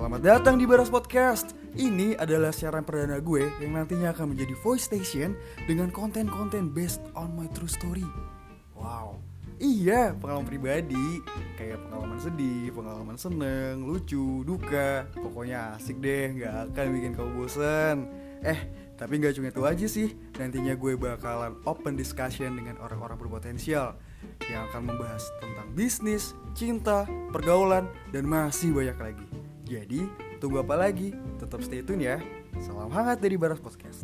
Selamat datang di Baras Podcast. Ini adalah siaran perdana gue yang nantinya akan menjadi voice station dengan konten-konten based on my true story. Wow. Iya, pengalaman pribadi, kayak pengalaman sedih, pengalaman seneng, lucu, duka, pokoknya asik deh, nggak akan bikin kau bosen. Eh, tapi nggak cuma itu aja sih, nantinya gue bakalan open discussion dengan orang-orang berpotensial yang akan membahas tentang bisnis, cinta, pergaulan, dan masih banyak lagi. Jadi, tunggu apa lagi? Tetap stay tune ya. Salam hangat dari Baras Podcast.